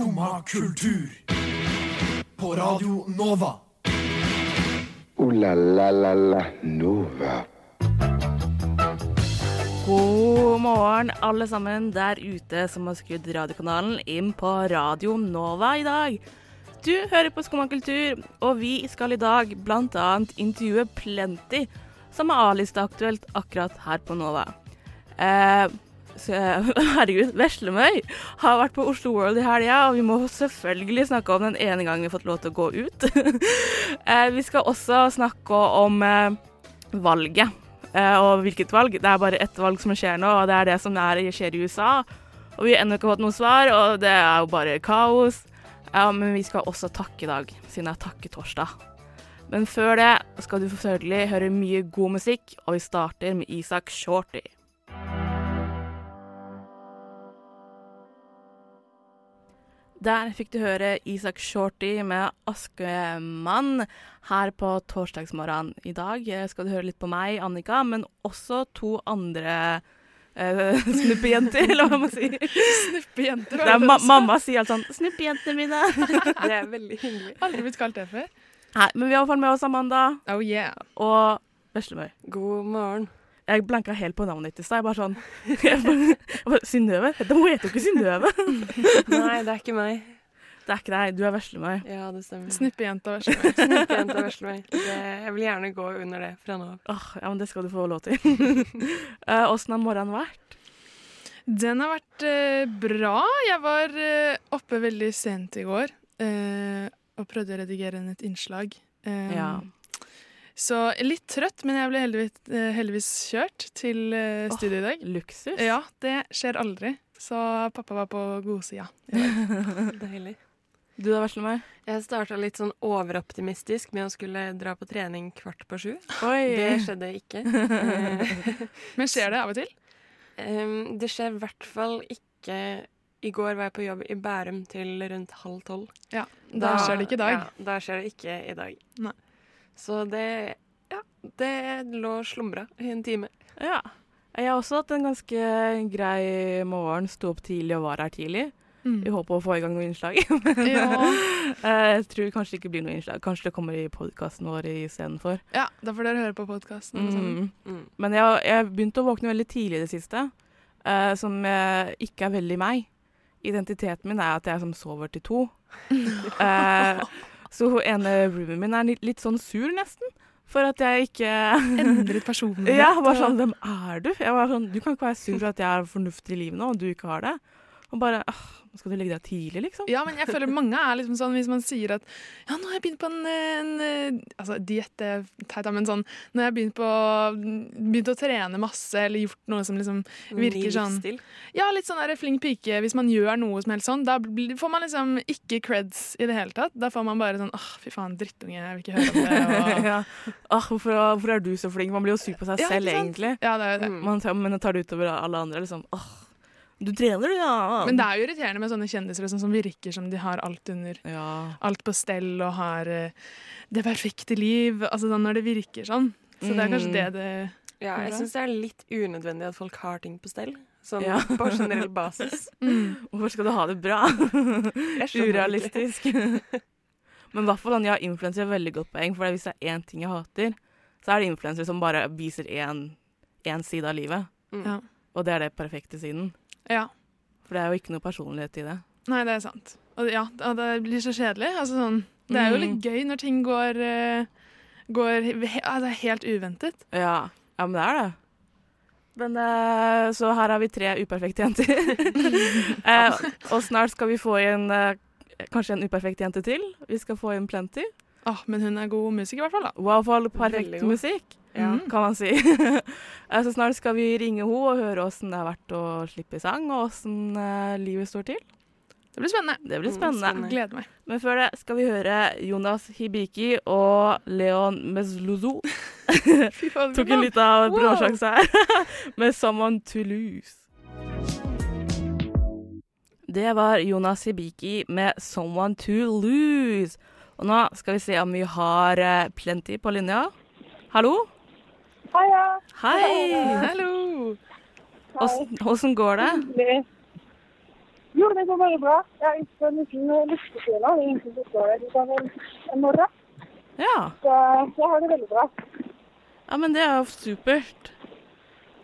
Skumma kultur. På Radio Nova. O-la-la-la-la Nova. God morgen, alle sammen der ute som har skrudd radiokanalen inn på Radio Nova i dag. Du hører på Skumma kultur, og vi skal i dag bl.a. intervjue Plenty, som er A-listeaktuelt akkurat her på Nova. Eh, herregud, Veslemøy har vært på Oslo World i helga, og vi må selvfølgelig snakke om den ene gangen vi har fått lov til å gå ut. eh, vi skal også snakke om eh, valget. Eh, og hvilket valg? Det er bare ett valg som skjer nå, og det er det som er, skjer i USA. Og vi har ennå ikke fått noe svar, og det er jo bare kaos. Men vi skal også takke i dag, siden det er takketorsdag. Men før det skal du selvfølgelig høre mye god musikk, og vi starter med Isak Shorty. Der fikk du høre Isak Shorty med 'Askemann' her på torsdagsmorgen. I dag eh, skal du høre litt på meg, Annika, men også to andre uh, snuppejenter, eller hva man sier. Snuppejenter. Det er ma mamma sier alt sånn 'Snuppejentene mine'. Det er veldig hyggelig. Aldri blitt kalt det før. Nei, men vi har i hvert fall med oss Amanda Oh yeah. og Veslemøy. God morgen. Jeg blanka helt på navnet ditt i stad. Jeg bare sånn jeg bare, jeg bare, Synnøve? Dette hun heter jo ikke Synnøve. Nei, det er ikke meg. Det er ikke deg. Du er Veslemøy. Ja, det stemmer. Snippejenta Veslemøy. Snuppejenta Veslemøy. Jeg vil gjerne gå under det fra nå av. Åh, ja, men det skal du få lov til. Åssen uh, har morgenen vært? Den har vært uh, bra. Jeg var uh, oppe veldig sent i går eh, og prøvde å redigere inn et innslag. Eh, Ja. Så litt trøtt, men jeg ble heldigvis, eh, heldigvis kjørt til eh, studio i dag. Luksus. Ja, det skjer aldri. Så pappa var på godsida. Deilig. Du da, Veslemøy? Jeg starta litt sånn overoptimistisk med å skulle dra på trening kvart på sju. Oi. Det skjedde ikke. Men skjer det av og til? Um, det skjer i hvert fall ikke I går var jeg på jobb i Bærum til rundt halv tolv. Ja, Da skjer det ikke i dag. Ja, da skjer det ikke i dag. Nei. Så det Ja, det lå og slumra i en time. Ja. Jeg har også hatt en ganske grei morgen. Sto opp tidlig og var her tidlig. Mm. I håp om å få i gang noe innslag. Ja. Eh, jeg tror kanskje det ikke blir noe innslag. Kanskje det kommer i podkasten vår istedenfor. ja, da får dere høre på podkasten. Mm. Mm. Men jeg har- jeg begynte å våkne veldig tidlig i det siste, uh, som ikke er veldig meg. Identiteten min er at jeg som sover til to. Eh, så hun ene roomien min er litt, sånn sur, nesten. For at jeg ikke Endret personlighet. Ja, bare sånn Hvem er du? Jeg var sånn, Du kan ikke være sur for at jeg er fornuftig i livet nå, og du ikke har det. Og bare «Åh, Skal du legge deg tidlig, liksom? Ja, men jeg føler mange er liksom sånn hvis man sier at ja, nå har jeg begynt på en, en Altså, diett er teit, men sånn Nå har jeg begynt på Begynt å trene masse eller gjort noe som liksom virker sånn livsstil. Ja, litt sånn der flink pike. Hvis man gjør noe som helst sånn, da får man liksom ikke creds i det hele tatt. Da får man bare sånn åh, fy faen, drittunge, jeg vil ikke høre om det. Og... ja. Åh, hvorfor, hvorfor er du så flink? Man blir jo sur på seg Ja, selv, egentlig. Ja, det er det. Mm. Man tar, men det tar det utover alle andre. liksom, åh, du trener, du, ja. Men det er jo irriterende med sånne kjendiser liksom, som virker som de har alt under ja. alt på stell og har eh, det perfekte liv. Altså sånn når det virker sånn. Så det er kanskje Mm. det det Ja, jeg syns det er litt unødvendig at folk har ting på stell. Sånn Ja. på generell basis. Hvorfor skal du ha det bra? Urealistisk. Men i hvert fall ja, influenser er veldig godt poeng. For hvis det er én ting jeg hater, så er det influensere som bare viser én én side av livet. Mm. Ja. Og det er det perfekte siden. Ja. For det er jo ikke noe personlighet i det. Nei, det er sant. Og ja, og det blir så kjedelig. Altså, sånn, det er jo litt Mm. gøy når ting går, eh, går he altså, helt uventet. Ja. ja, men det er det. Men uh, Så her har vi tre uperfekte jenter. uh, og snart skal vi få inn uh, kanskje en uperfekt jente til. Vi skal få inn Plenty. Åh, men hun er god musiker, i hvert fall. da. Wow, for fall perfekt musikk, Ja. Mm. kan man si. Eh, så snart skal vi ringe henne og høre åssen det har vært å slippe i sang, og åssen uh, livet står til. Det blir spennende. Det blir Mm, spennende. spennende. Gleder meg. Men før det skal vi høre Jonas Hibiki og Leon Mesluzo. Tok en liten Wow. bråsjanse her. Med 'Someone to Lose'. Det var Jonas Hibiki med 'Someone to Lose'. Og nå skal vi se om vi har eh, Plenty på linja. Hallo? Heia. Hei! Hallo! Åssen går det? Jo, det går bare bra. Jeg er ikke på en liten det utover en morgen. Ja. Så jeg har det veldig bra. ja, men det er jo supert.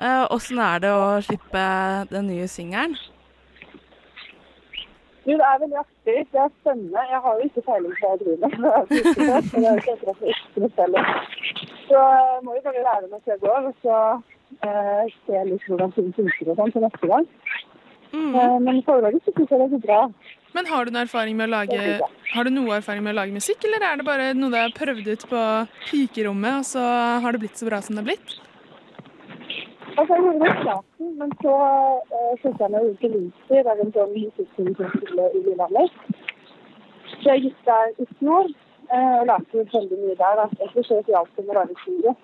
Eh, Åssen er det å slippe den nye singelen? Jo, det er veldig artig. Det er spennende. Jeg har jo ikke peiling på hva jeg driver med. Så er selv. Så må jo bare lære meg jeg går, og så eh, se litt hvordan ting funker og sånn til neste gang. Eh, men foreløpig så syns jeg det går bra. Men har du, noe erfaring med å lage, har du noe erfaring med å lage musikk, eller er det bare noe du har prøvd ut på pikerommet, og så har det blitt så bra som det har blitt? Altså, jeg gjorde det i starten, men så uh, fulgte jeg meg Ulike Lyser, det er en sånn musikkskole i Lillehammer. Så jeg gikk der i fjor eh, og lærte veldig mye der. Da. Egentlig så hjalp det med studio.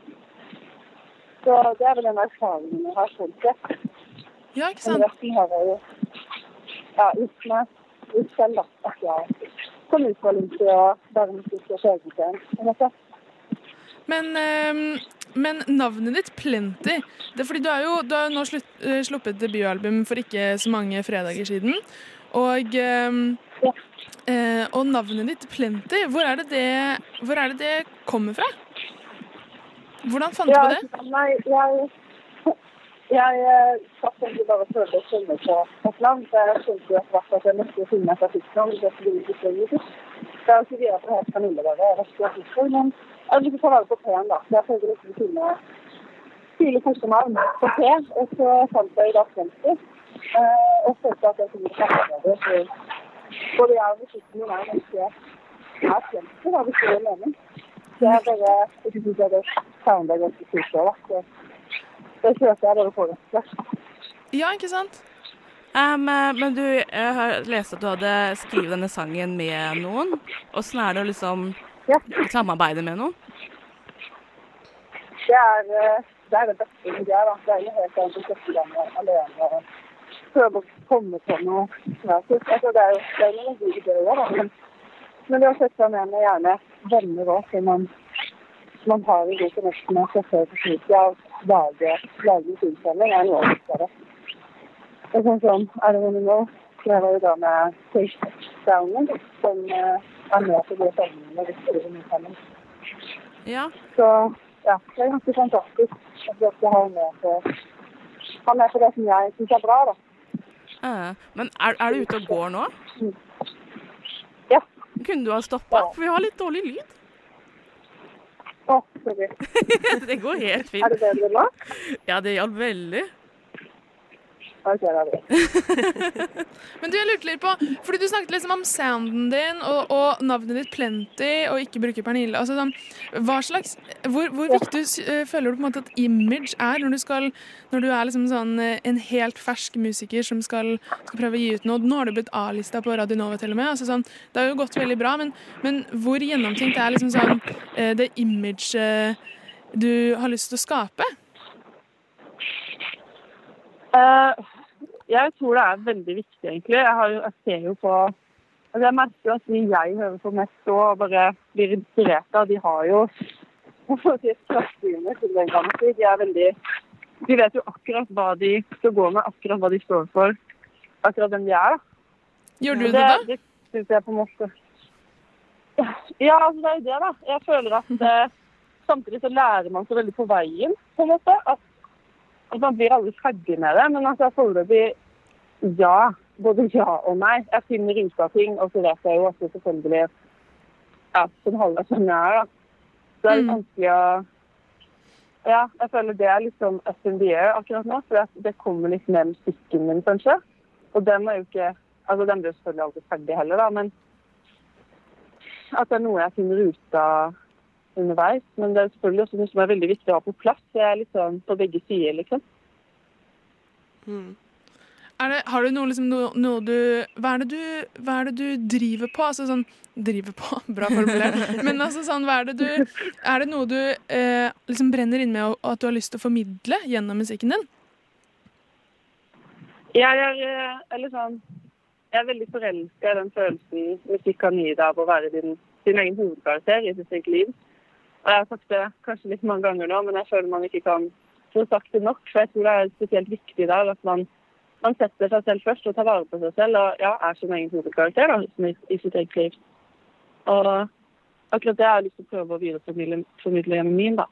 Så det er vel den erfaringen jeg har fått sett. Ja, ikke Men sant? resten har jeg jo ja, gjort meg ut selv, da. At jeg kom ut på Olympi og bare musikk og en måte. Men, ehm, men navnet ditt, Plenty det er fordi Du har jo, du har jo nå slutt, eh, sluppet debutalbum for ikke så mange fredager siden. Og, eh, og navnet ditt, Plenty, hvor er, det det, er det det kommer fra? Hvordan fant du på det? Nei, jeg, jeg eh, satt egentlig bare og prøvde å finne på et navn. Så jeg skjønte jo etter hvert at jeg måtte finne et artikkelnavn. Det skulle ikke stå musikk. Så jeg greid på helt. Jeg vet ikke artister, men jeg vil ikke ta vare på P-en, da. Så jeg prøvde liksom å finne tidlig kosenavn navn på P, og så fant jeg da 50. Eh, og følte at jeg kunne snakke med det. Både jeg og musikken min er ganske er 50, da, hvis det gir mening. Så jeg bare jeg synes jeg det sounder ganske kult òg, da. Så det kjørte jeg bare det. Ja, ikke sant? Eh, men du, jeg har lest at du hadde skrevet denne sangen med noen. Åssen er det å liksom Ja. samarbeide med noen? Det er, eh, det er det beste som det. Det er jo helt annet å sette gang alene og prøve å komme på noe kreativt. Altså, det er jo det er noen gode ideer, da. Men, men det å sette seg ned med gjerne venner òg, som man, man har en god connection med seg selv på slutten av lage, innsamling. er noe det viktigere. Det er sånn som I Don't Wanna Know, så jeg var jo da med Take Downen, som eh, er med på de sangene vi skriver mye sammen. Ja. Så ja, det er ganske fantastisk at vi også har med på, har med på det som jeg syns er bra, da. Eh, men er, er du ute og går nå? Ja. Kunne du ha stoppa? For vi har litt dårlig lyd. Å, sorry. det går helt fint. Er det bedre nå? Ja, det hjalp veldig. Da kjører vi. Men du, jeg lurte litt på, fordi du snakket liksom om sounden din og, og navnet ditt Plenty og ikke bruke Pernille. Altså, sånn, hva slags, hvor, hvor viktig uh, føler du på en måte at image er når du, skal, når du er liksom sånn, eh, en helt fersk musiker som skal, skal prøve å gi ut noe? Nå har du blitt A-lista på Radio Nova til og med. Altså, sånn, det har jo gått veldig bra, men, men hvor gjennomtenkt er liksom sånn, uh, det image uh, du har lyst til å skape? Eh, jeg tror det er veldig viktig, egentlig. Jeg, har jeg ser jo på altså Jeg merker jo at de jeg hører på mest og bare blir inspirert av, de har jo klassesynet til den gangen. De er veldig De vet jo akkurat hva de skal gå med, akkurat hva de står for, akkurat hvem de er. Gjør du det, da? Det syns jeg på en måte Ja, altså det er jo det, da. Jeg føler at det, samtidig så lærer man så veldig på veien, på en måte. At, at man blir aldri ferdig med det. Men altså foreløpig ja. Både ja og nei. Jeg finner ut av ting, og så vet jeg jo også selvfølgelig ja, som halvveis som jeg er, da. Så det er litt Mm. vanskelig å Ja, jeg føler det er sånn up in the air akkurat nå. For det kommer litt med musikken min, kanskje. Og den er jo ikke Altså, den blir selvfølgelig aldri ferdig heller, da, men at det er noe jeg finner ut av underveis. Men det er selvfølgelig også noe som er veldig viktig å ha på plass. Jeg er litt sånn på begge sider, liksom. Er det, har du noe, liksom, noe, noe du hva er, det du hva er det du driver på? Altså sånn Driver på, bra formulert. Men altså sånn, hva er det du Er det noe du eh, liksom brenner inn med, og at du har lyst til å formidle gjennom musikken din? Jeg er, eh, eller sånn, jeg er veldig forelska i den følelsen musikk kan gi deg av å være din, din egen hovedkarakter i sitt eget liv. Og jeg har sagt det kanskje litt mange ganger nå, men jeg føler man ikke kan få sagt det nok. For jeg tror det er spesielt viktig der at man man setter seg selv først og tar vare på seg selv og ja, er sin egen hovedkarakter da, i, i sitt eget liv. Og akkurat det har jeg lyst til å prøve å videreformidle formidle gjennom min, da.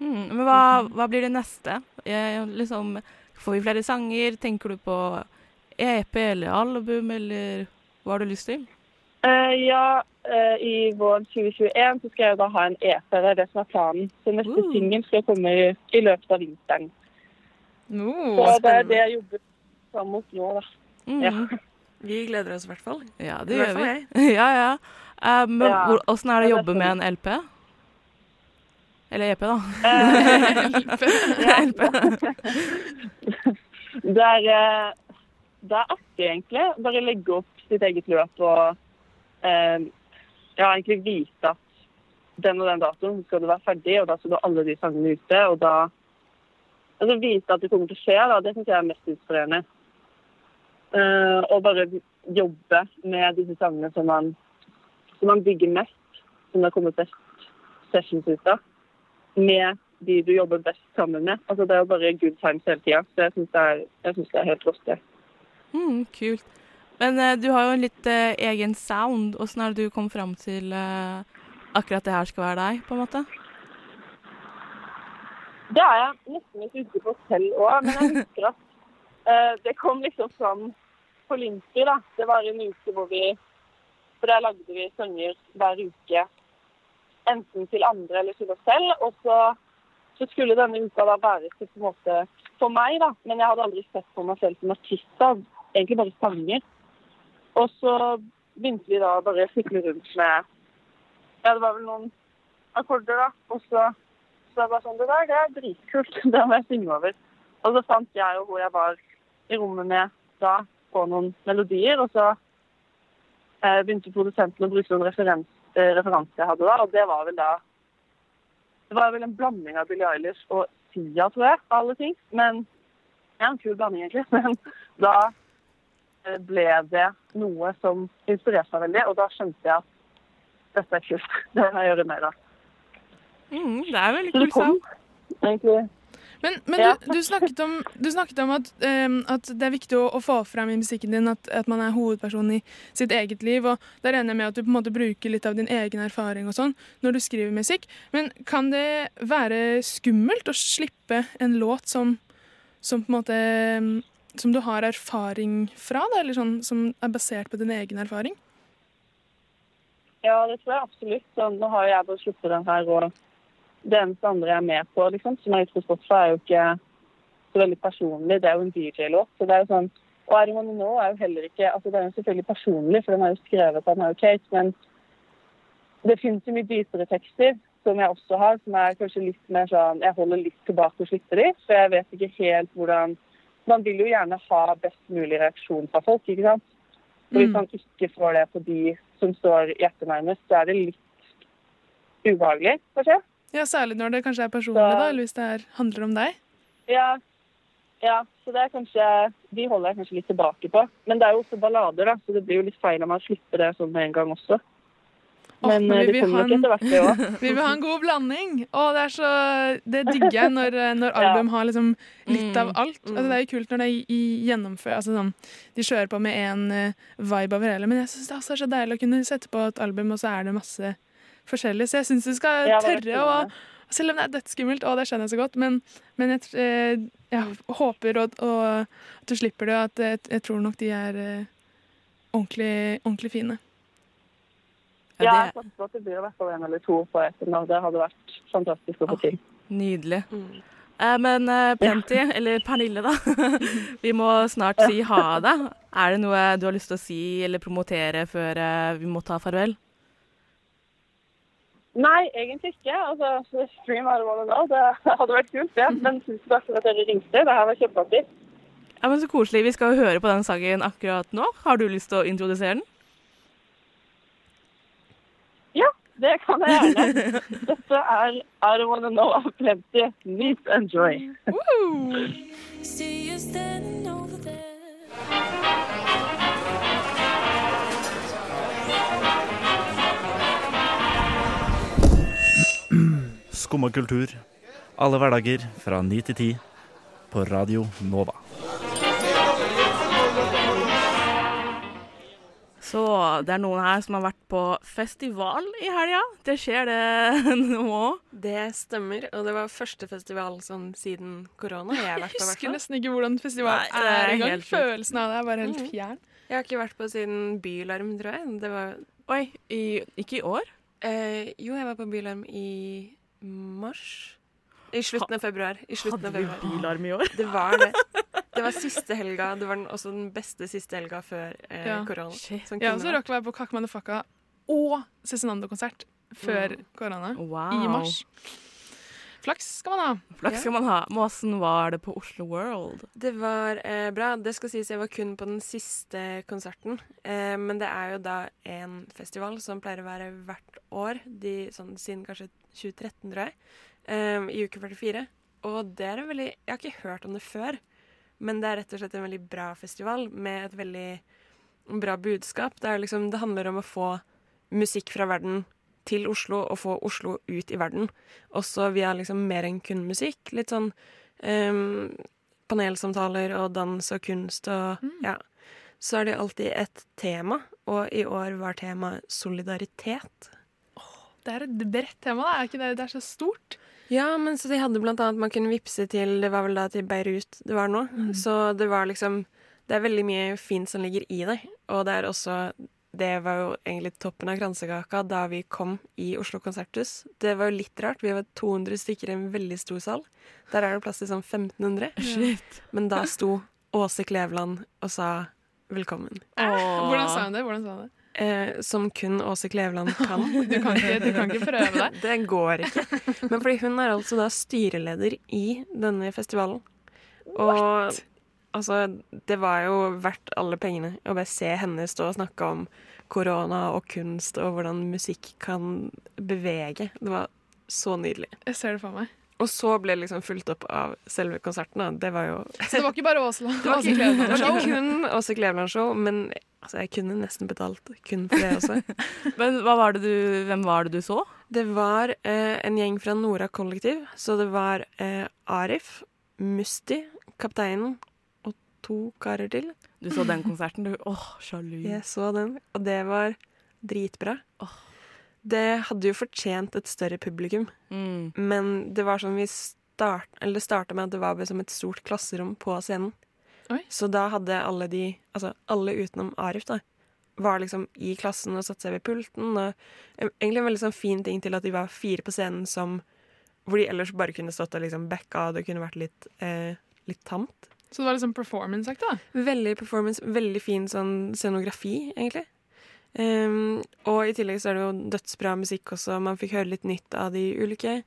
Mm, men hva, hva blir det neste? Jeg, liksom, får vi flere sanger? Tenker du på EP eller album, eller hva har du lyst til? Eh, ja, eh, i våren 2021 så skal jeg da ha en EP, det er det som er planen. Så neste Uh. singel skal komme i, i løpet av vinteren. Uh, Så det er det jeg jobber fram mot nå, da. Mm. Ja. Vi gleder oss i hvert fall. Ja, det gjør vi. Ja, ja. Uh, men Ja. åssen er det å jobbe med en LP? Eller EP, da. Ja. LP. Det er, det er artig, egentlig. Bare legge opp sitt eget løp og eh, ja, egentlig vite at den og den datoen skal du være ferdig, og da skal du ha alle de sangene ute. Og da altså vite at det kommer til å skje, da, det syns jeg er mest inspirerende. Eh, og bare jobbe med disse sangene som man, som man bygger mest, som det har kommet best sessions ut av, med de du jobber best sammen med. Altså Det er jo bare good times hele tida. Så jeg syns det, jeg det er helt rått. det. Mm, kult. Men eh, du har jo en litt eh, egen sound. Åssen er det du kom fram til eh, akkurat det her skal være deg, på en måte? Det er jeg nesten litt ute på selv òg, men jeg husker at eh, det kom liksom fram på Linky. da. Det var en uke hvor vi For der lagde vi sanger hver uke. Enten til andre eller til oss selv. Og så, så skulle denne uka da være til på en måte for meg, da. Men jeg hadde aldri sett på meg selv som artist Da. egentlig bare sanger. Og så begynte vi da bare å fikle rundt med Ja, det var vel noen akkorder, da. Og så så jeg bare sånn, det der det er dritkult, det må jeg synge over. Og så fant jeg jo hvor jeg var i rommet med da, på noen melodier, og så eh, begynte produsenten å bruke noen referens, eh, referanser jeg hadde da, og det var vel da Det var vel en blanding av Billie Eilish og Sia, tror jeg, av alle ting. Men ja, en kul blanding, egentlig. Men da ble det noe som inspirerte meg veldig, og da skjønte jeg at dette er kult. Det må jeg gjøre mer av. Mm, det er veldig kult kom egentlig Men, men Ja. du, du snakket om, du snakket om at, um, at det er viktig å, å få frem i musikken din at, at man er hovedperson i sitt eget liv. og Da regner jeg med at du på en måte bruker litt av din egen erfaring og sånn når du skriver musikk. Men kan det være skummelt å slippe en låt som, som på en måte som du har erfaring fra, da, eller sånn som er basert på din egen erfaring? Ja, det tror jeg absolutt. Så nå har jeg bare sluppet den her, og det eneste andre jeg er med på, liksom, som er ute på Spotify, er jo ikke så veldig personlig. Det er jo en DJ-låt. så det er jo sånn, Og I Don't Know er jo heller ikke altså Det er jo selvfølgelig personlig, for den er jo skrevet av Mary Kate, men det finnes jo mye dypere tekster som jeg også har, som er kanskje litt mer sånn Jeg holder litt tilbake og slipper de, for jeg vet ikke helt hvordan Man vil jo gjerne ha best mulig reaksjon fra folk, ikke sant? Og hvis Mm. man ikke får det på de som står hjertet nærmest, så er det litt ubehagelig, kanskje. Ja, Særlig når det kanskje er personlig, Så- da, eller hvis det er, handler om deg. Ja, ja, så det er kanskje De holder jeg kanskje litt tilbake på. Men det er jo også ballader, da, så det blir jo litt feil om man slipper det sånn med en gang også. Men eh, vi det vil kommer nok en- etter hvert, det òg. Vi vil ha en god blanding. Og det er så Det digger jeg når, eh, når album har liksom litt Mm, av alt. Altså, det er jo kult når det gjennomfører Altså sånn De kjører på med én uh, vibe over hele, men jeg syns det er så deilig å kunne sette på et album, og så er det masse forskjellig. Så jeg syns du skal tørre å. Selv om det er dødsskummelt, og det skjønner jeg så godt, men, men jeg, eh, jeg håper og, og at du slipper det, og at jeg, jeg tror nok de er eh, ordentlig, ordentlig fine. Ja, Ja, jeg satser på at det blir i hvert fall en eller to på nå. Det hadde vært fantastisk å få til. Nydelig. Mm. Eh, men eh, ja. eller Pernille, da. vi må snart si ha det. Er det noe du har lyst til å si eller promotere før eh, vi må ta farvel? Nei, egentlig ikke. Altså, stream er det nå. Det hadde vært kult, det. Men tusen takk for at dere ringte. Det her var kjempeartig. Ja, men Så koselig. Vi skal jo høre på den sangen akkurat nå. Har du lyst til å introdusere den? Ja, det kan jeg gjerne. Dette er I don't wanna know av Plenty. Meet and joy. See you standing over there. Skumma kultur. Alle hverdager fra 9 til 10 på Radio Nova. Det er noen her som har vært på festival i helga. Det skjer det nå òg. Det stemmer, og det var første festival sånn siden korona jeg har Jeg vært på. husker nesten ikke hvordan festival Nei, er er engang. Følelsen av det er bare helt Mhm. fjern. Jeg har ikke vært på siden Bylarm, tror jeg. Det var, Oi, i, ikke i år? eh, jo, jeg var på Bylarm i mars. I slutten av februar. I slutten Hadde av vi februar. bilarm i år? Det var det. Det var siste helga. Det var den, også den beste siste helga før eh, Ja. korona. Shit. ja, vært. rakk å være på Kakk Motherfucka og Cezinando-konsert før korona. Wow. I mars. Flaks skal man ha. Flaks skal man ha. Men var det på Oslo World? Det var eh, bra. Det skal sies jeg var kun på den siste konserten. Eh, men det er jo da en festival som pleier å være hvert år, de, sånn, siden kanskje 2013, tror jeg, eh, i uke 44. Og det er en veldig Jeg har ikke hørt om det før, men det er rett og slett en veldig bra festival med et veldig bra budskap. Det, er liksom, det handler om å få musikk fra verden til Oslo og få Oslo ut i verden. Også via liksom mer enn kun musikk. Litt sånn um, panelsamtaler og dans og kunst og ja. Så er det alltid et tema, og i år var temaet solidaritet. Det er et bredt tema, da. Er ikke det? Det er så stort. Ja, men så de hadde blant annet Man kunne vippse til Det var vel da til Beirut det var nå. Så det var liksom Det er veldig mye fint som ligger i det. Og det er også Det var jo egentlig toppen av kransekaka da vi kom i Oslo konserthus. Det var jo litt rart. Vi var 200 stykker i en veldig stor sal. Der er det plass til sånn 1500. Shit. Men da sto Åse Kleveland og sa velkommen. Åh. Hvordan sa hun det? Hvordan sa hun det? Eh, som kun Åse Kleveland kan. Du kan ikke, du kan ikke prøve deg. Det går ikke. Men fordi hun er altså da styreleder i denne festivalen. Og altså, det var jo verdt alle pengene å bare se henne stå og snakke om korona og kunst og hvordan musikk kan bevege. Det var så nydelig. Jeg ser det for meg. Og så ble det liksom fulgt opp av selve konserten. Det var jo Så det var ikke bare Åsla. Det var ikke, det var ikke kun Åse Kleveland-show, men altså, jeg kunne nesten betalt kun for det også. Men hva var det du, hvem var det du så? Det var eh, en gjeng fra Nora kollektiv, så det var eh, Arif, Musti, Kapteinen og to karer til. Du så den konserten, du. Åh, sjalu. Jeg så den, og det var dritbra. Det hadde jo fortjent et større publikum, Mm. men det var sånn vi start, eller starta med at det var som et stort klasserom på scenen. Oi. Så da hadde alle de, altså alle utenom Arif, da, var liksom i klassen og satte seg ved pulten. Og egentlig en veldig sånn fin ting til at de var fire på scenen som Hvor de ellers bare kunne stått og liksom backa, og det kunne vært litt, eh, litt tamt. Så det var liksom performance-aktig, da? Veldig performance, veldig fin sånn scenografi, egentlig. Ehm, og i tillegg så er det jo dødsbra musikk også. Man fikk høre litt nytt av de ulike.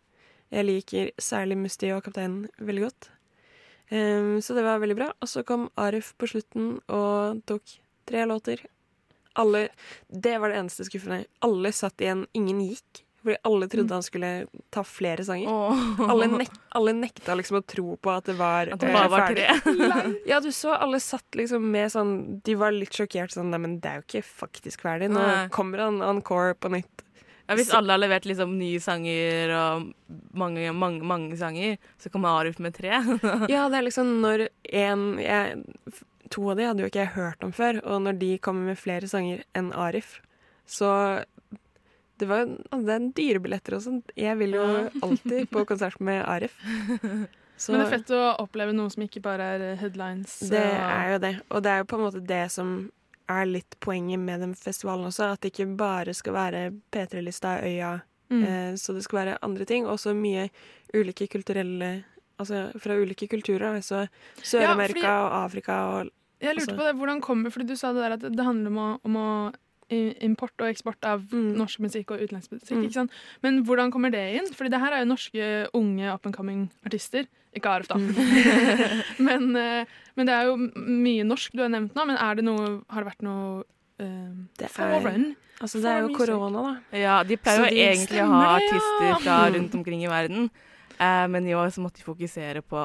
Jeg liker særlig Musti og Kapteinen veldig godt. Um, så det var veldig bra. Og så kom Arif på slutten og tok tre låter. Alle Det var det eneste skuffende. Alle satt igjen. Ingen gikk. Fordi alle trodde han skulle ta flere sanger. Oh. Alle, nek alle nekta liksom å tro på at det var, At det eh, bare var tre. Ja, du så alle satt liksom med sånn De var litt sjokkert sånn Nei, men det er jo ikke faktisk ferdig. Nå Nei. kommer han encore på nytt. Ja, hvis alle har levert liksom nye sanger og mange, mange, mange sanger, så kommer Arif med tre. Ja, det er liksom når en To av de hadde jo ikke jeg hørt om før, og når de kommer med flere sanger enn Arif, så det, var, altså, det er dyre billetter og sånn. Jeg vil jo alltid på konsert med Arif. Så Men det er fett å oppleve noe som ikke bare er headlines. Det er jo det. Og det er jo på en måte det som er litt poenget med den festivalen også. At det ikke bare skal være P3-lista Øya, Mm. eh, så det skal være andre ting. Også mye ulike kulturelle Altså fra ulike kulturer. Altså Sør-Amerika ja, og Afrika og Jeg lurte altså- på det, hvordan kommer Fordi du sa det der at det handler om å, om å import og eksport av Mm. norsk musikk og utenlandsk musikk. Mm. ikke sant? Men hvordan kommer det inn? Fordi det her er jo norske unge up and coming artister. Ikke Arif, da. men, eh, men det er jo mye norsk du har nevnt nå. Men er det noe, har det vært noe uh, Det er- foreign? Altså, det er jo korona, da. Ja, de pleier jo egentlig å ha artister fra Mm. rundt omkring i verden. Eh, men i år så måtte de fokusere på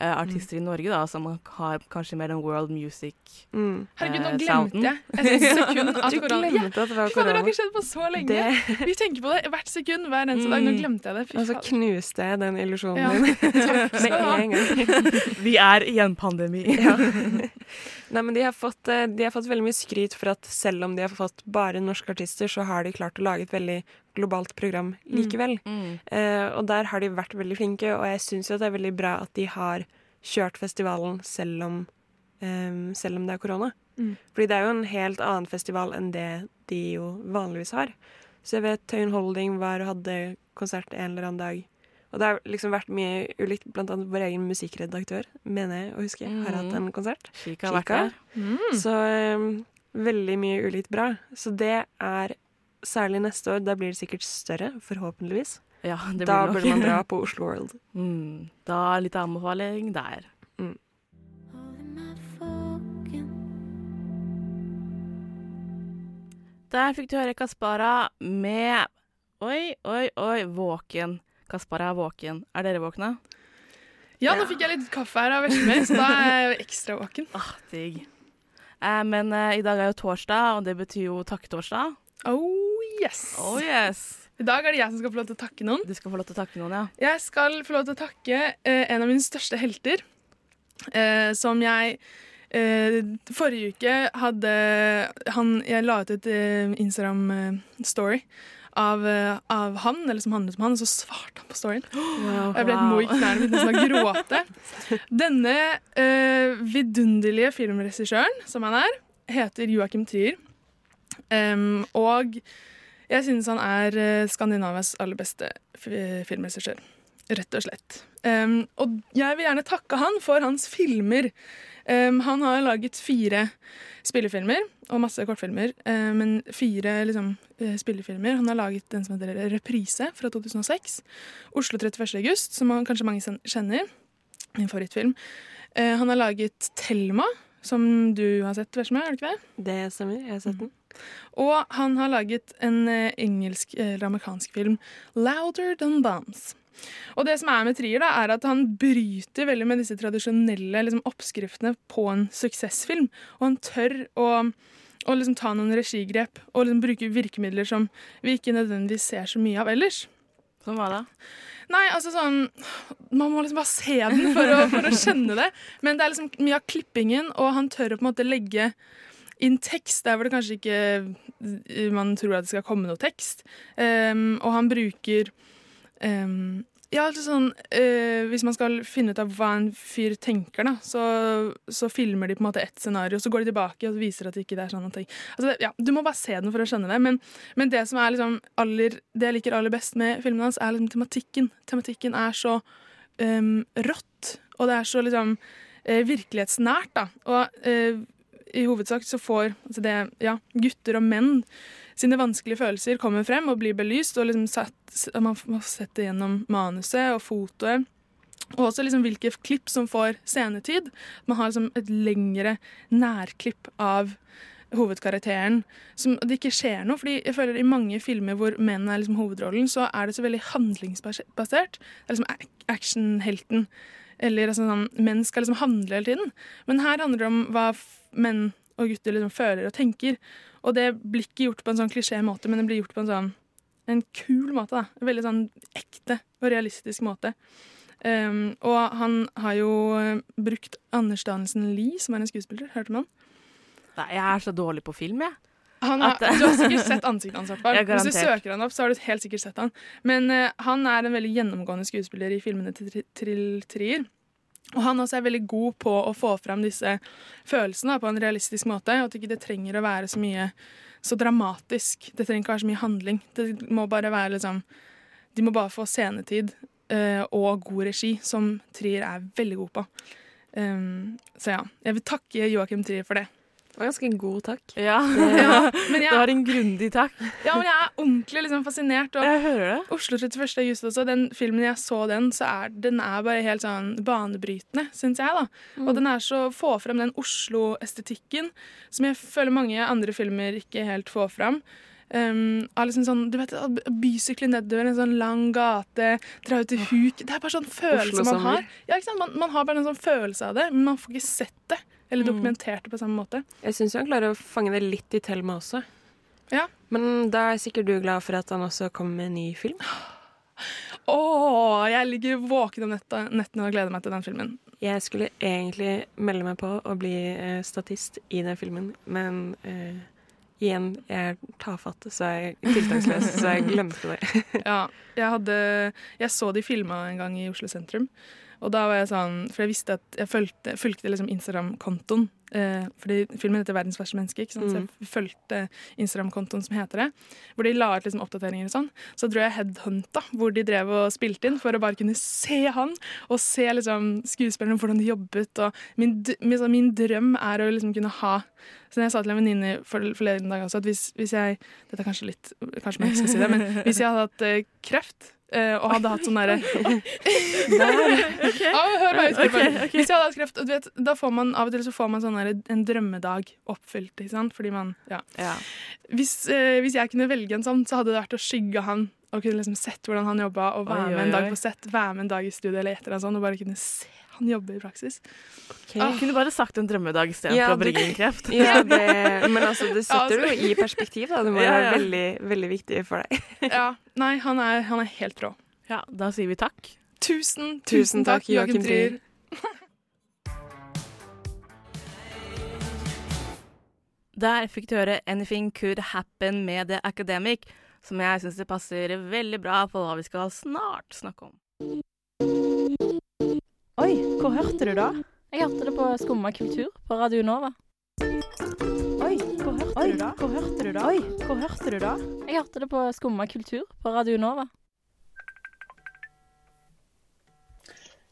eh, artister i Norge, da, som har kanskje mer den world music. Mm. Herregud, nå glemte Jeg jeg et sekund at Du korona Ja, glemte at det var det har korona. ikke skjedd på så lenge. Det, Vi tenker på det hvert sekund hver eneste dag. Nå Mm. glemte jeg det. Fy og så knuste jeg den illusjonen Ja. din med en gang. Vi er i en pandemi. Ja. Nei, men de har, fått, eh, de har fått veldig mye skryt for at selv om de har fått bare norske artister, så har de klart å lage et veldig globalt program likevel. Mm. Eh, og der har de vært veldig flinke, og jeg syns jo at det er veldig bra at de har kjørt festivalen selv om, eh, selv om det er korona. Mm. Fordi det er jo en helt annen festival enn det de jo vanligvis har. Så jeg vet Tøyen Holding var og hadde konsert en eller annen dag. Og det har liksom vært mye ulikt. Blant annet vår egen musikkredaktør, mener jeg å huske, har hatt en konsert. Kika har vært der. Mm. Så um, veldig mye ulikt bra. Så det er særlig neste år. Da blir det sikkert større, forhåpentligvis. Ja, det Da burde man dra på Oslo World. Mm. Da litt anbefaling der. Der fikk du høre Kaspara med Oi, oi, oi, våken. Kaspara er våken. Er dere våkne? Ja, nå fikk jeg litt kaffe her av Veslemøy, så da er jeg jo ekstra våken. Ah, digg. Eh, men eh, i dag er jo torsdag, og det betyr jo takketorsdag. Oh yes. Oh yes. I dag er det jeg som skal få lov til å takke noen. Du skal få lov til å takke noen, ja. Jeg skal få lov til å takke eh, en av mine største helter, eh, som jeg eh, Forrige uke hadde han Jeg la ut et eh, Instagram-story av, eh, av han, eller som handlet om han, og så svarte han på storyen. Wow, Jeg ble helt mo i knærne, mine og å gråte. Denne uh, vidunderlige filmregissøren, som han er, heter Joakim Trier. Um, og jeg synes han er eh, Skandinavias aller beste filmregissør. Rett og slett. Um, og jeg vil gjerne takke han for hans filmer. Em, han har laget fire spillefilmer og masse kortfilmer, uh, men fire liksom, uh, spillefilmer. Han har laget den som heter Reprise fra 2006. Oslo 31. august, som han, kanskje mange kjenner. Min favorittfilm. Uh, han har laget Thelma, som du har sett, Vesme, er det ikke det? Det stemmer. Jeg har sett den. Og han har laget en engelsk eller amerikansk film, 'Louder Than Bombs'. Og det som er med Trier, da, er at han bryter veldig med disse tradisjonelle liksom, oppskriftene på en suksessfilm. Og han tør å, å liksom, ta noen regigrep og liksom, bruke virkemidler som vi ikke nødvendigvis ser så mye av ellers. Som hva da? Nei, altså sånn Man må liksom bare se den for å, for å skjønne det. Men det er liksom mye av klippingen, og han tør å på en måte legge inn tekst der hvor det kanskje ikke man tror at det skal komme noe tekst. Um, og han bruker um, ja, altså sånn, uh, Hvis man skal finne ut av hva en fyr tenker, da, så, så filmer de på en måte ett scenario, så går de tilbake og viser at det ikke er sånn. Altså, det, ja, du må bare se den for å skjønne det. Men, men det som er liksom aller, det jeg liker aller best med filmen hans, er liksom tematikken. Tematikken er så um, rått, og det er så liksom eh, virkelighetsnært, da. Og eh, i hovedsak så får altså det, ja, gutter og menn sine vanskelige følelser kommer frem og blir belyst, og liksom satt, man får sett det gjennom manuset og fotoet. Og også liksom hvilke klipp som får scenetid. Man har liksom et lengre nærklipp av hovedkarakteren. Som det ikke skjer noe. fordi jeg føler I mange filmer hvor menn er liksom hovedrollen, så er det så veldig handlingsbasert. Det er liksom actionhelten. Eller altså sånn, Menn skal liksom handle hele tiden. Men her handler det om hva menn og gutter liksom føler og tenker. Og det blir ikke gjort på en sånn klisjé måte, men det blir gjort på en sånn en kul måte. da. En veldig sånn ekte og realistisk måte. Um, og han har jo eh, brukt Anders Danielsen Lie, som er en skuespiller. Hørte man? Nei, jeg er så dårlig på film, jeg. Han har, At- du har sikkert sett ansiktet hans. Hvis du søker han opp, så har du helt sikkert sett han. Men uh, han er en veldig gjennomgående skuespiller i filmene til Tri- Trill Trier. Og han også er veldig god på å få fram disse følelsene på en realistisk måte. Og at ikke det trenger å være så mye så dramatisk. Det trenger ikke være så mye handling. Det må bare være liksom De må bare få scenetid uh, og god regi, som Trier er veldig god på. Um, så ja. Jeg vil takke Joakim Trier for det. Det var ganske god takk. Ja. Ja, men jeg- det var en grundig takk. Ja, men jeg er ordentlig liksom, fascinert. Og Jeg hører det. Oslo 31. august også, den filmen jeg så den, så er den er bare helt sånn banebrytende, syns jeg. da. Og den er så få frem den Oslo-estetikken som jeg føler mange andre filmer ikke helt får fram. Um, av liksom sånn, du vet, Bysykle nedover en sånn lang gate, dra ut i huk Det er bare sånn følelse man har. Ja? Man, man har bare en sånn følelse av det, men man får ikke sett det. Eller Mm. dokumentert det på samme måte. Jeg syns han klarer å fange det litt i Thelma også. Ja. Men da er sikkert du glad for at han også kommer med en ny film? Åh, jeg ligger våken om nettene og gleder meg til den filmen. Jeg skulle egentlig melde meg på å bli eh, statist i den filmen, men eh, igjen, jeg er tafatt, så er jeg tiltaksløs, så jeg glemte det. Ja, jeg hadde Jeg så de filma en gang i Oslo sentrum. Og da var jeg sånn For jeg visste at jeg fulgte, fulgte liksom Instagram-kontoen. Eh, fordi filmen heter 'Verdens verste menneske', ikke sant? så jeg fulgte Instagram-kontoen som heter det. Hvor de la ut liksom oppdateringer og sånn. Så dro jeg headhunta hvor de drev og spilte inn, for å bare kunne se han. Og se liksom skuespillerne, hvordan de jobbet. Og min, min, sånn, min drøm er å liksom kunne ha Så jeg sa til en venninne for- forleden dag også at hvis, hvis jeg Dette er kanskje litt Kanskje man ikke skal si det, men hvis jeg hadde hatt eh, kreft eh, og hadde hatt sånn derre Ja, hør meg ut. Okay, okay. Hvis jeg hadde hatt kreft, vet, da får man av og til så får man sånn der, en drømmedag oppfylt. Ikke sant? Fordi man, ja. Ja. hvis, eh, hvis jeg kunne velge en sånn, så hadde det vært å skygge han og kunne liksom sett hvordan han jobba, og være Oi, med oi, en dag oi. på sett, være med en dag i studio eller etter en sånn, og bare kunne se han jobbe i praksis. Jeg kunne bare sagt en drømmedag istedenfor Ja, for å bringe inn kreft. Ja, det, men altså, det setter Ja, det jo i perspektiv, da. Det må Ja, være veldig, veldig viktig for deg. Ja, Nei, han er, han er helt rå. Ja, da sier vi takk. Tusen, tusen, Tusen takk, Joakim Trier. Der fikk du høre 'Anything Could Happen' med The Academic, som jeg syns det passer veldig bra på hva vi skal snart snakke om. Oi, hvor hørte du da? Jeg hørte det på Skumma kultur på Radio Nova. Oi, hvor hørte du da? Hvor hørte du da? Oi, hvor hørte du da? Jeg hørte det på Skumma kultur på Radio Nova.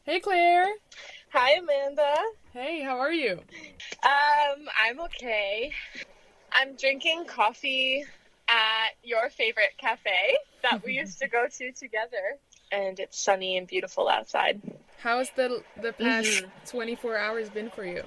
Hey, Claire. Hi, Amanda. Hey, how are you? Um, I'm okay. I'm drinking coffee at your favorite cafe that we used to go to together. And it's sunny and beautiful outside. How's the the past Mhm. 24 hours been for you?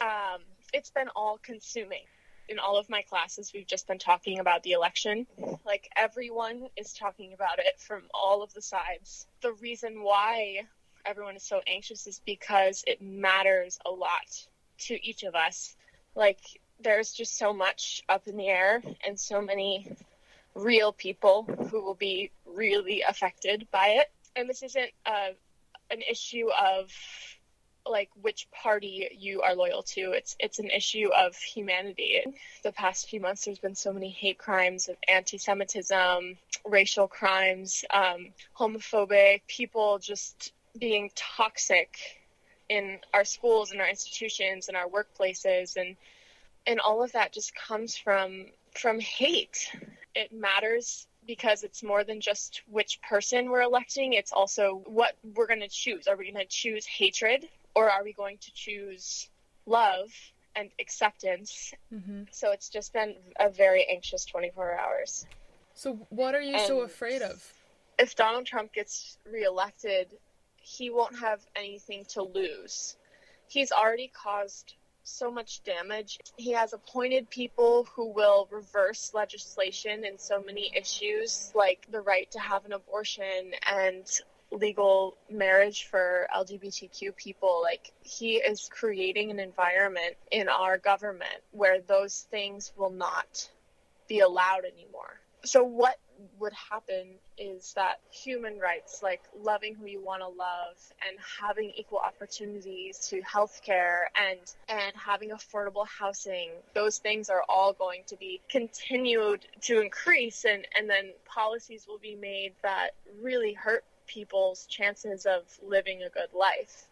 Um, it's been all consuming. In all of my classes, we've just been talking about the election. Like, everyone is talking about it from all of the sides. The reason why everyone is so anxious is because it matters a lot to each of us. Like, there's just so much up in the air and so many real people who will be really affected by it. And this isn't uh, an issue of like which party you are loyal to. It's it's an issue of humanity. The past few months, there's been so many hate crimes of anti-Semitism, racial crimes, um, homophobic people just being toxic in our schools and our institutions and our workplaces and and all of that just comes from from hate. It matters because it's more than just which person we're electing. It's also what we're going to choose. Are we going to choose hatred or are we going to choose love and acceptance? Mm-hmm. So it's just been a very anxious 24 hours. So, what are you so afraid of? If Donald Trump gets reelected, he won't have anything to lose. He's already caused so much damage. He has appointed people who will reverse legislation in so many issues, like the right to have an abortion and legal marriage for LGBTQ people. Like, he is creating an environment in our government where those things will not be allowed anymore. So, what would happen is that human rights, like loving who you want to love and having equal opportunities to healthcare and and having affordable housing, those things are all going to be continued to increase and, and then policies will be made that really hurt people's chances of living a good life.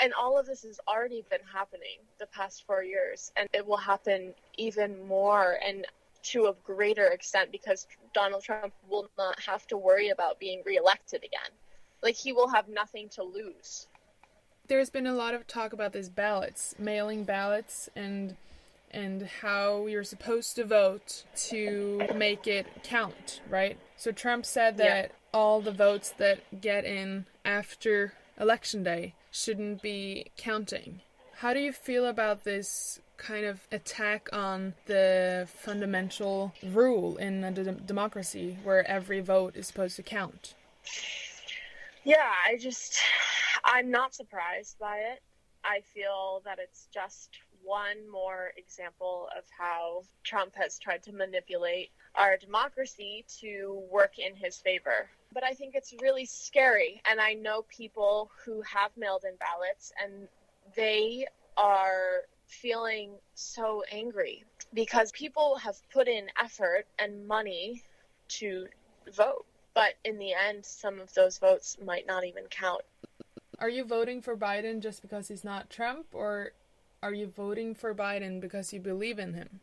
And all of this has already been happening the past four years, and it will happen even more and to a greater extent because Donald Trump will not have to worry about being reelected again. Like, he will have nothing to lose. There's been a lot of talk about these ballots, mailing ballots, and and how you're supposed to vote to make it count, right? So Trump said Yeah. that all the votes that get in after election day shouldn't be counting. How do you feel about this kind of attack on the fundamental rule in a d- democracy where every vote is supposed to count? Yeah, I just, I'm not surprised by it. I feel that it's just one more example of how Trump has tried to manipulate our democracy to work in his favor. But I think it's really scary. And I know people who have mailed in ballots and they are feeling so angry because people have put in effort and money to vote. But in the end, some of those votes might not even count. Are you voting for Biden just because he's not Trump, or are you voting for Biden because you believe in him?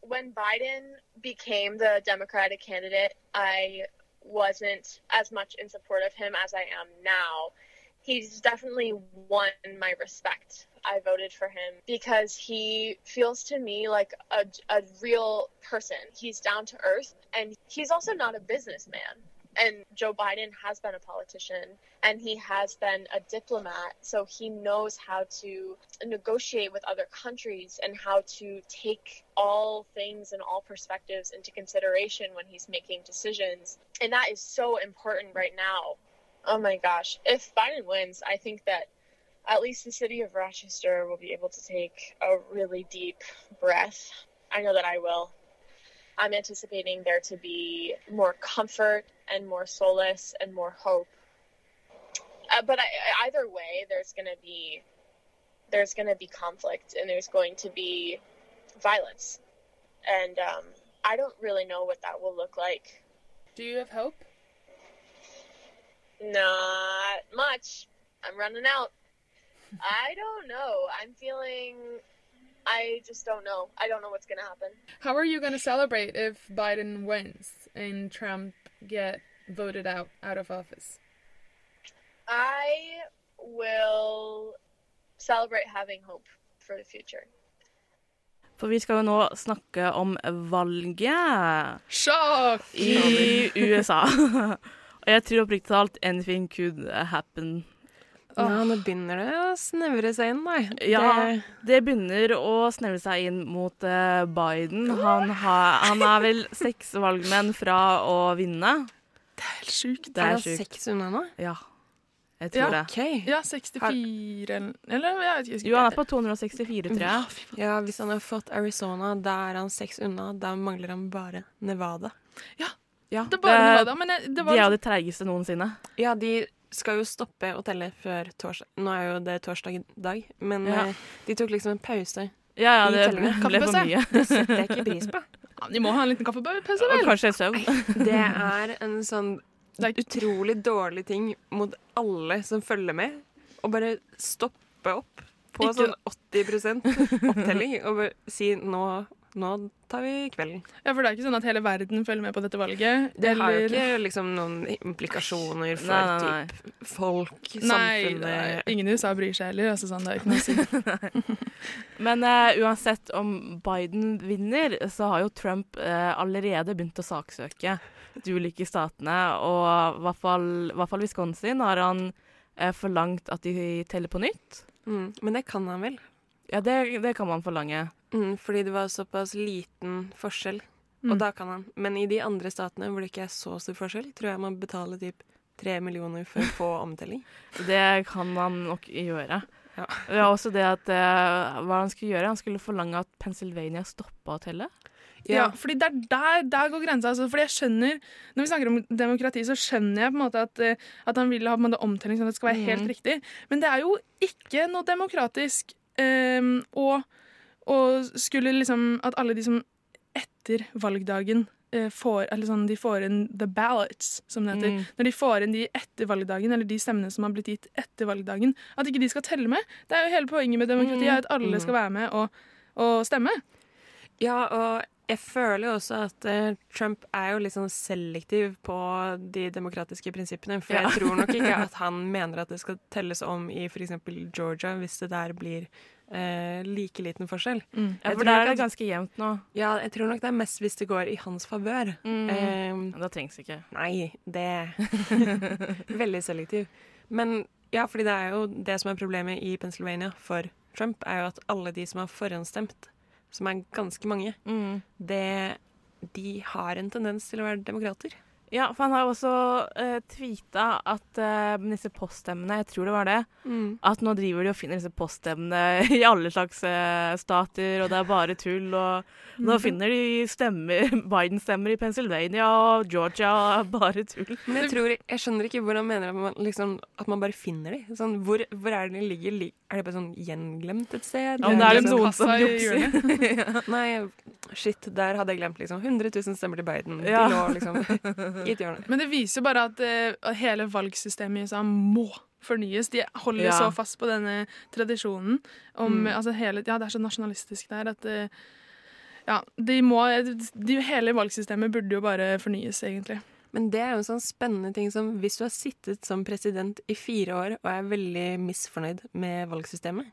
When Biden became the Democratic candidate, I wasn't as much in support of him as I am now. He's definitely won my respect. I voted for him because he feels to me like a, a real person. He's down to earth and he's also not a businessman. And Joe Biden has been a politician and he has been a diplomat, so he knows how to negotiate with other countries and how to take all things and all perspectives into consideration when he's making decisions. And that is so important right now. Oh my gosh. If Biden wins, I think that at least the city of Rochester will be able to take a really deep breath. I know that I will. I'm anticipating there to be more comfort and more solace and more hope. Uh, but I, either way, there's going to be there's going to be conflict and there's going to be violence, and um, I don't really know what that will look like. Do you have hope? Not much. I'm running out. I don't know. I'm feeling. I just don't know. I don't know what's going to happen. How are you going to celebrate if Biden wins and Trump get voted out out of office? I will celebrate having hope for the future. For vi skal jo nå snakke om valget Sjokk! i USA. Og jeg tror oppriktig talt anything could happen. Ja, nå begynner det å snevre seg inn, nei. Ja, Det, det begynner å snevre seg inn mot uh, Biden. Han, ha, han er vel seks valgmenn fra å vinne. Det er helt sjukt. Det er er han sjukt. seks unna nå? Ja, jeg tror Ja. det. OK. Ja, 64 eller Eller jeg vet ikke. Jo, han er på 264, tror jeg. Ja, hvis han har fått Arizona, da er han seks unna. Da mangler han bare Nevada. Ja, Det er det, Nevada, men det var De er jo de treigeste noensinne. Ja, de skal jo stoppe å telle før torsdag. Nå er jo det torsdag i dag, men Ja. eh, de tok liksom en pause. Ja, ja, det ble, ble for mye. Det setter jeg ikke pris på. Ja, de må ha en liten kaffepause, Og vel? kanskje søvn. Det er en sånn Det er- utrolig dårlig ting mot alle som følger med, å bare stoppe opp på Ikke- sånn 80 opptelling og bare si nå, nå tar vi kvelden. Ja, for det er ikke sånn at hele verden følger med på dette valget. Det har jo ikke liksom noen implikasjoner for Nei, nei, nei. typ folk, Nei, samfunnet nei, ingen i USA bryr seg heller. Altså, sånn, det er ikke noe å si. Men uh, uansett om Biden vinner, så har jo Trump uh, allerede begynt å saksøke de ulike statene. Og i hvert fall, i hvert fall Wisconsin har han uh, forlangt at de teller på nytt. Mm, men det kan han vel? Ja, det, det kan man forlange. Mm, fordi det var såpass liten forskjell. Mm. Og da kan han. Men i de andre statene hvor det ikke er så stor forskjell, tror jeg man betaler typ tre millioner for å få omtelling. Det kan han nok gjøre. Ja. Det er også det at uh, Hva han skulle gjøre? Han skulle forlange at Pennsylvania stoppa å telle. Ja, fordi det er der, der går grensa. Altså, fordi jeg skjønner, Når vi snakker om demokrati, så skjønner jeg på en måte at, eh, at han vil ha på en måte, omtelling sånn at det skal være helt Mhm. riktig. Men det er jo ikke noe demokratisk um, å, å skulle liksom At alle de som etter valgdagen eh, får, eller sånn, de får inn the ballots, som det heter. Mm. Når de får inn de etter valgdagen, eller de stemmene som har blitt gitt etter valgdagen, at ikke de skal telle med. Det er jo hele poenget med demokrati, Mm. at alle Mm. skal være med og, og stemme. Ja, og jeg føler jo også at uh, Trump er jo litt sånn selektiv på de demokratiske prinsippene. For Ja. jeg tror nok ikke at han mener at det skal telles om i f.eks. Georgia, hvis det der blir eh, like liten forskjell. Ja, Jeg for der er det ganske jevnt nå. Ja, jeg tror nok det er mest hvis det går i hans favør. Mm. Eh, Da trengs ikke. Nei, det Veldig selektiv. Men ja, fordi det er jo det som er problemet i Pennsylvania for Trump, er jo at alle de som har forhåndsstemt, som er ganske mange, Mm. det, de har en tendens til å være demokrater. Ja, for han har også uh, tweeta at uh, disse poststemmene, jeg tror det var det, Mm. at nå driver de og finner disse poststemmene i alle slags uh, stater, og det er bare tull. Og nå Mhm. finner de stemmer, Biden-stemmer i Pennsylvania og Georgia, og bare tull. Men jeg tror, jeg skjønner ikke hvordan mener at man, liksom, at man bare finner de. Sånn, hvor, hvor er det de ligger? Er de bare sånn gjenglemt et sted? Om det er liksom- noen som jukser. Ja. Nei, shit, der hadde jeg glemt liksom 100 000 stemmer til Biden. Ja. De lå liksom i et hjørne. Men det viser jo bare at uh, hele valgsystemet i USA må fornyes. De holder Ja. så fast på denne tradisjonen. Om, Mm. altså hele, ja, det er så nasjonalistisk der at uh, ja, de må, de, hele valgsystemet burde jo bare fornyes, egentlig. Men det er jo en sånn spennende ting som hvis du har sittet som president i fire år og er veldig misfornøyd med valgsystemet,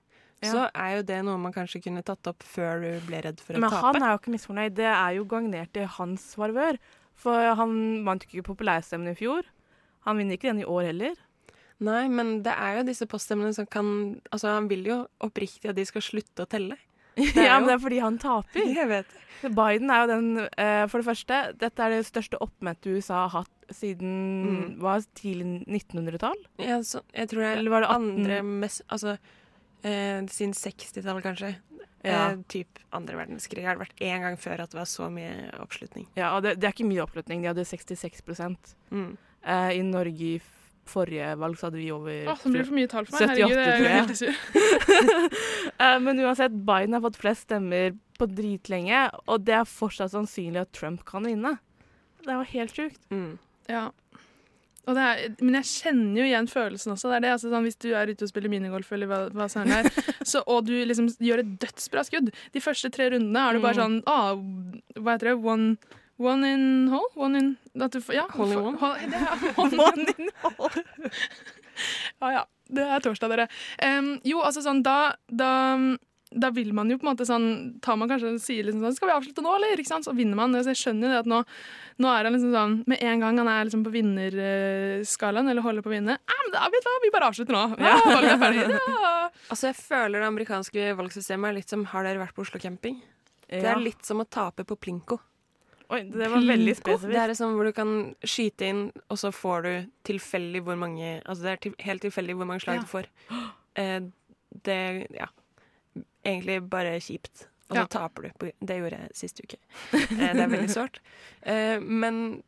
Ja. så er jo det noe man kanskje kunne tatt opp før du ble redd for å Men tape. han er jo ikke misfornøyd. Det er jo gagnert i hans farvør. For han vant jo ikke populærstemmen i fjor. Han vinner ikke den i år heller. Nei, men det er jo disse poststemmene som kan Altså, han vil jo oppriktig at de skal slutte å telle. Ja, men det er fordi han taper. Jeg vet Biden er jo den uh, For det første, dette er det største oppmøtet USA har hatt siden Mm. hva, tidlig 1900-tall? Ja, så, jeg tror det er Eller var det 18? andre mest Altså eh, siden 60-tallet, kanskje. Ja. Eh, typ andre verdenskrig. Har det vært én gang før at det var så mye oppslutning. Ja, og det, det er ikke mye oppslutning. De hadde 66 Mm. eh, I Norge i forrige valg så hadde vi over Åh, så blir det for mye tall for meg. 78, Herregud, det er jo helt sur. Eh, men uansett, Biden har fått flest stemmer på dritlenge, og det er fortsatt sannsynlig at Trump kan vinne. Det er jo helt sjukt. Mm. Ja. Er, men jeg kjenner jo igjen følelsen også. Det det, altså, sånn, hvis du er ute og spiller minigolf, eller hva, hva sånn er, så, og du liksom gjør et dødsbra skudd De første tre rundene er du bare Mm. sånn ah, Hva heter det? One, one in hole? One in du, ja, Hole in one? hole- det er one in hole. ja, ja. Det er torsdag, dere. Um, jo, altså sånn, da, da da vil man jo på en måte sånn Tar man kanskje og sier liksom sånn Skal vi avslutte nå, eller? Ikke sant? Så vinner man. Så jeg skjønner jo det at nå, nå er han liksom sånn Med en gang han er liksom på vinnerskalaen, eller holder på å vinne Ja, men da vet du hva, vi bare avslutter nå. Ja, valget er ferdig. Ja. Altså, jeg føler det amerikanske valgsystemet er litt som Har dere vært på Oslo camping? Det er litt som å tape på plinko. Oi, det var veldig spesifikt. Det er sånn hvor du kan skyte inn, og så får du tilfeldig hvor mange Altså det er til, helt tilfeldig hvor mange slag Ja. du får. Eh, det Ja. Egentlig bare kjipt. Og så Ja. taper du. Det gjorde jeg sist uke. Eh, det er veldig sårt. Eh, men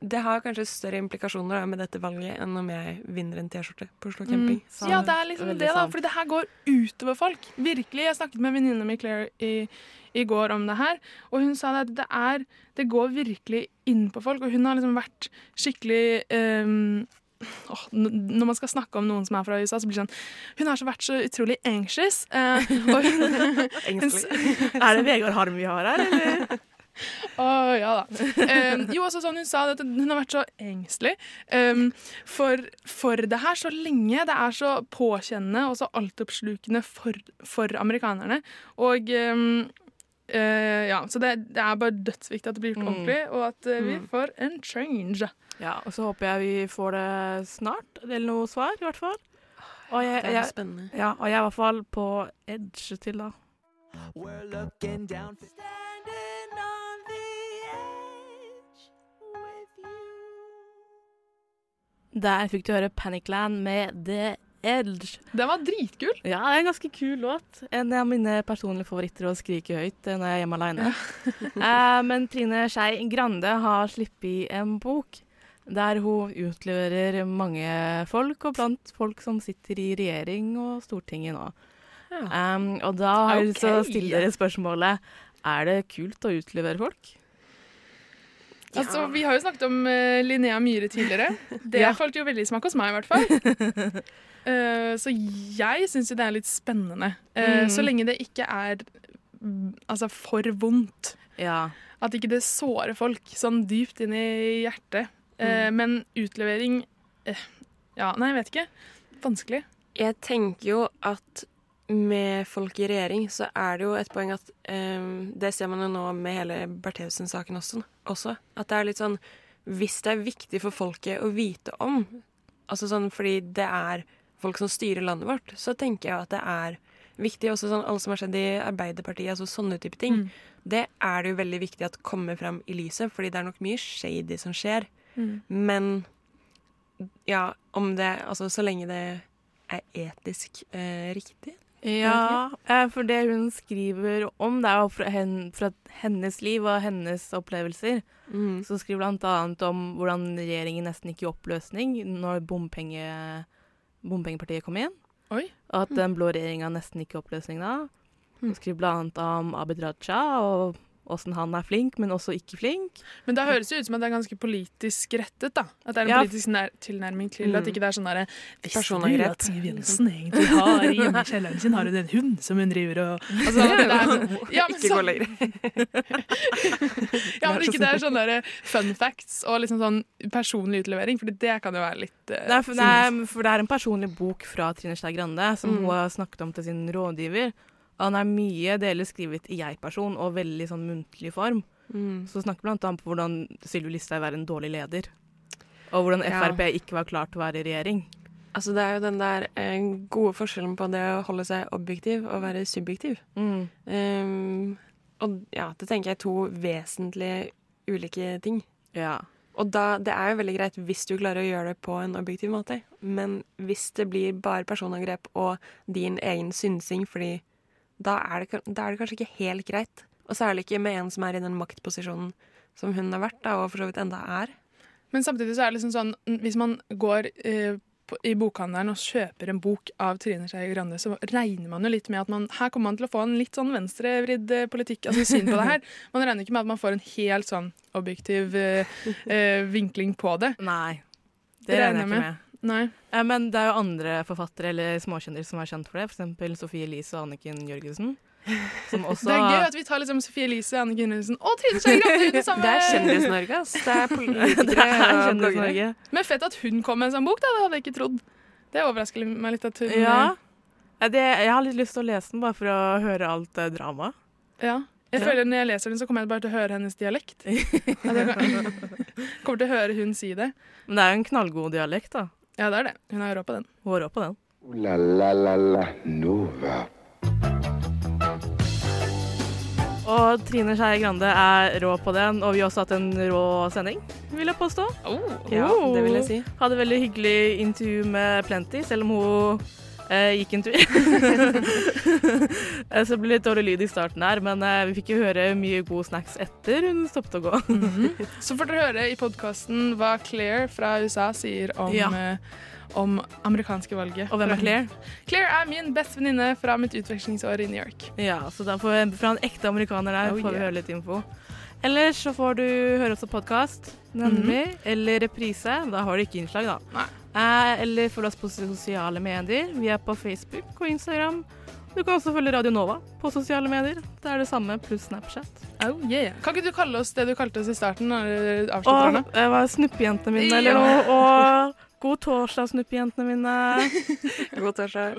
det har kanskje større implikasjoner da, med dette valget enn om jeg vinner en T-skjorte på Oslo camping. Mm. Ja, det er liksom det, da. For det her går utover folk. Virkelig. Jeg snakket med venninna mi Claire i, i går om det her, og hun sa at det er Det går virkelig inn på folk, og hun har liksom vært skikkelig ehm, n- når man skal snakke om noen som er fra USA, så blir det sånn Hun har så vært så utrolig anxious. Uh, og hun, Er det Vegard Harm vi har her, eller? Å, ja da. Um, jo, også sånn hun sa at hun har vært så engstelig um, for, for det her så lenge. Det er så påkjennende og så altoppslukende for, for amerikanerne. Og um, eh, ja, Så det, det er bare dødsviktig at det blir gjort Mm. ordentlig, og at uh, vi Mm. får en change. Ja, og så håper jeg vi får det snart, eller noe svar, i hvert fall. Og jeg, Det er jeg, spennende. ja, og jeg er i hvert fall på edge til da. We're looking down. Der fikk du høre Panicland med The Edge. Den var dritkul. Ja, det er en ganske kul låt. En av mine personlige favoritter å skrike høyt eh, når jeg er hjemme alene. Eh, men Trine Skei Grande har sluppet en bok der hun utleverer mange folk, og blant folk som sitter i regjering og Stortinget nå. Um, og da har jeg lyst til å stille dere spørsmålet Er det kult å utlevere folk? Altså, Vi har jo snakket om uh, Linnea Myhre tidligere. Det Ja. falt jo veldig i smak hos meg, i hvert fall. Eh, så jeg syns jo det er litt spennende. Uh, Mm. Så lenge det ikke er mm, altså, for vondt. Ja. At ikke det sårer folk sånn dypt inn i hjertet. Uh, Mm. Men utlevering Ja, nei, jeg vet ikke. Vanskelig. Jeg tenker jo at med folk i regjering, så er det jo et poeng at um, Det ser man jo nå med hele Bertheussen-saken også, også. At det er litt sånn Hvis det er viktig for folket å vite om, altså sånn fordi det er folk som styrer landet vårt, så tenker jeg at det er viktig. Også sånn alle som har skjedd i Arbeiderpartiet, altså sånne type ting. Mm. Det er det jo veldig viktig at kommer fram i lyset, fordi det er nok mye shady som skjer. Mm. Men ja, om det Altså så lenge det er etisk eh, riktig. Ja, eh, for det hun skriver om, det er jo fra, hen, fra hennes liv og hennes opplevelser. Mm. Så skriver annet om hvordan regjeringen nesten gikk i oppløsning når bompenge, bompengepartiet kom inn. Oi. Og at den blå regjeringa nesten gikk i oppløsning da. Og skriver blant annet om Abid Raja og åssen han er flink, men også ikke flink. Men da høres det ut som at det er ganske politisk rettet. da. At det er en Ja. politisk nær tilnærming til Mm. at ikke det er sånn derre Visste du at Siv Jensen egentlig har i kjelleren sin har hun en hund som hun driver og altså, det er, sånn- ja, men Ikke gå sånn- lenger. Ja, men ikke det er sånn derre fun facts og liksom sånn personlig utlevering, for det kan jo være litt uh, Nei, for, det er, for det er en personlig bok fra Trine Skei Grande som Mm. hun har snakket om til sin rådgiver. Han er mye deler skrevet i jeg-person og veldig sånn muntlig form. Mm. Så snakker blant annet om hvordan Sylvi Listhaug er en dårlig leder. Og hvordan Ja. Frp ikke var klar til å være i regjering. Altså det er jo den der eh, gode forskjellen på det å holde seg objektiv og være subjektiv. Mm. Um, og ja, det tenker jeg er to vesentlige ulike ting. Ja. Og da, det er jo veldig greit hvis du klarer å gjøre det på en objektiv måte, men hvis det blir bare personangrep og din egen synsing, fordi da er, det, da er det kanskje ikke helt greit. Og særlig ikke med en som er i den maktposisjonen som hun har vært, da, og for så vidt enda er. Men samtidig så er det liksom sånn Hvis man går eh, i bokhandelen og kjøper en bok av Trine Skei Grande, så regner man jo litt med at man her kommer man til å få en litt sånn venstrevridd eh, politikk, altså syn på det her. Man regner ikke med at man får en helt sånn objektiv eh, eh, vinkling på det. Nei. Det regner jeg ikke med. Nei. Eh, Men det er jo andre forfattere eller småkjendiser som er kjent for det. F.eks. Sofie Elise og Anniken Jørgensen. Som også Det er gøy at vi tar liksom Sofie Elise, Anniken Jørgensen og Trine Skei Grande i det samme. Det er Kjendis-Norge, ass. Det er politikere er og. Kjendis-Norge. Men fett at hun kom med en sånn bok, da. Det hadde jeg ikke trodd. Det overrasker meg litt at hun Ja. Eh, Det, jeg har litt lyst til å lese den bare for å høre alt eh, dramaet. Ja. Jeg føler Når jeg leser den, så kommer jeg bare til å høre hennes dialekt. Kan- kommer til å høre hun si det. Men det er jo en knallgod dialekt, da. Ja, det er det. Hun har råd på den. Hun har råd på den. La la la la Nova. Og Trine Skei Grande er rå på den, og vi har også hatt en rå sending, vil jeg påstå. Ja, det vil jeg si. Hadde veldig hyggelig intervju med Plenty, selv om hun eh, gikk en tur. Eh, Så det ble litt dårlig lyd i starten her, men eh, vi fikk jo høre mye gode snacks etter hun stoppet å gå. Så får dere høre i podkasten hva Claire fra USA sier om, Ja. eh, om amerikanske valget. Og hvem er Claire? Claire er min beste venninne fra mitt utvekslingsår i New York. Ja, så da får vi fra en ekte amerikaner der Oh, får vi yeah. høre litt info. Ellers så får du høre oss på podkast, nemlig, eller reprise. Da har du ikke innslag, da. Nei. Eller følg oss på sosiale medier. Vi er på Facebook og Instagram. Du kan også følge Radio Nova på sosiale medier. Det er det samme pluss Snapchat. Oh, yeah. Kan ikke du kalle oss det du kalte oss i starten? Når du det var snuppejentene mine, eller noe. Og god torsdag, snuppejentene mine. God torsdag.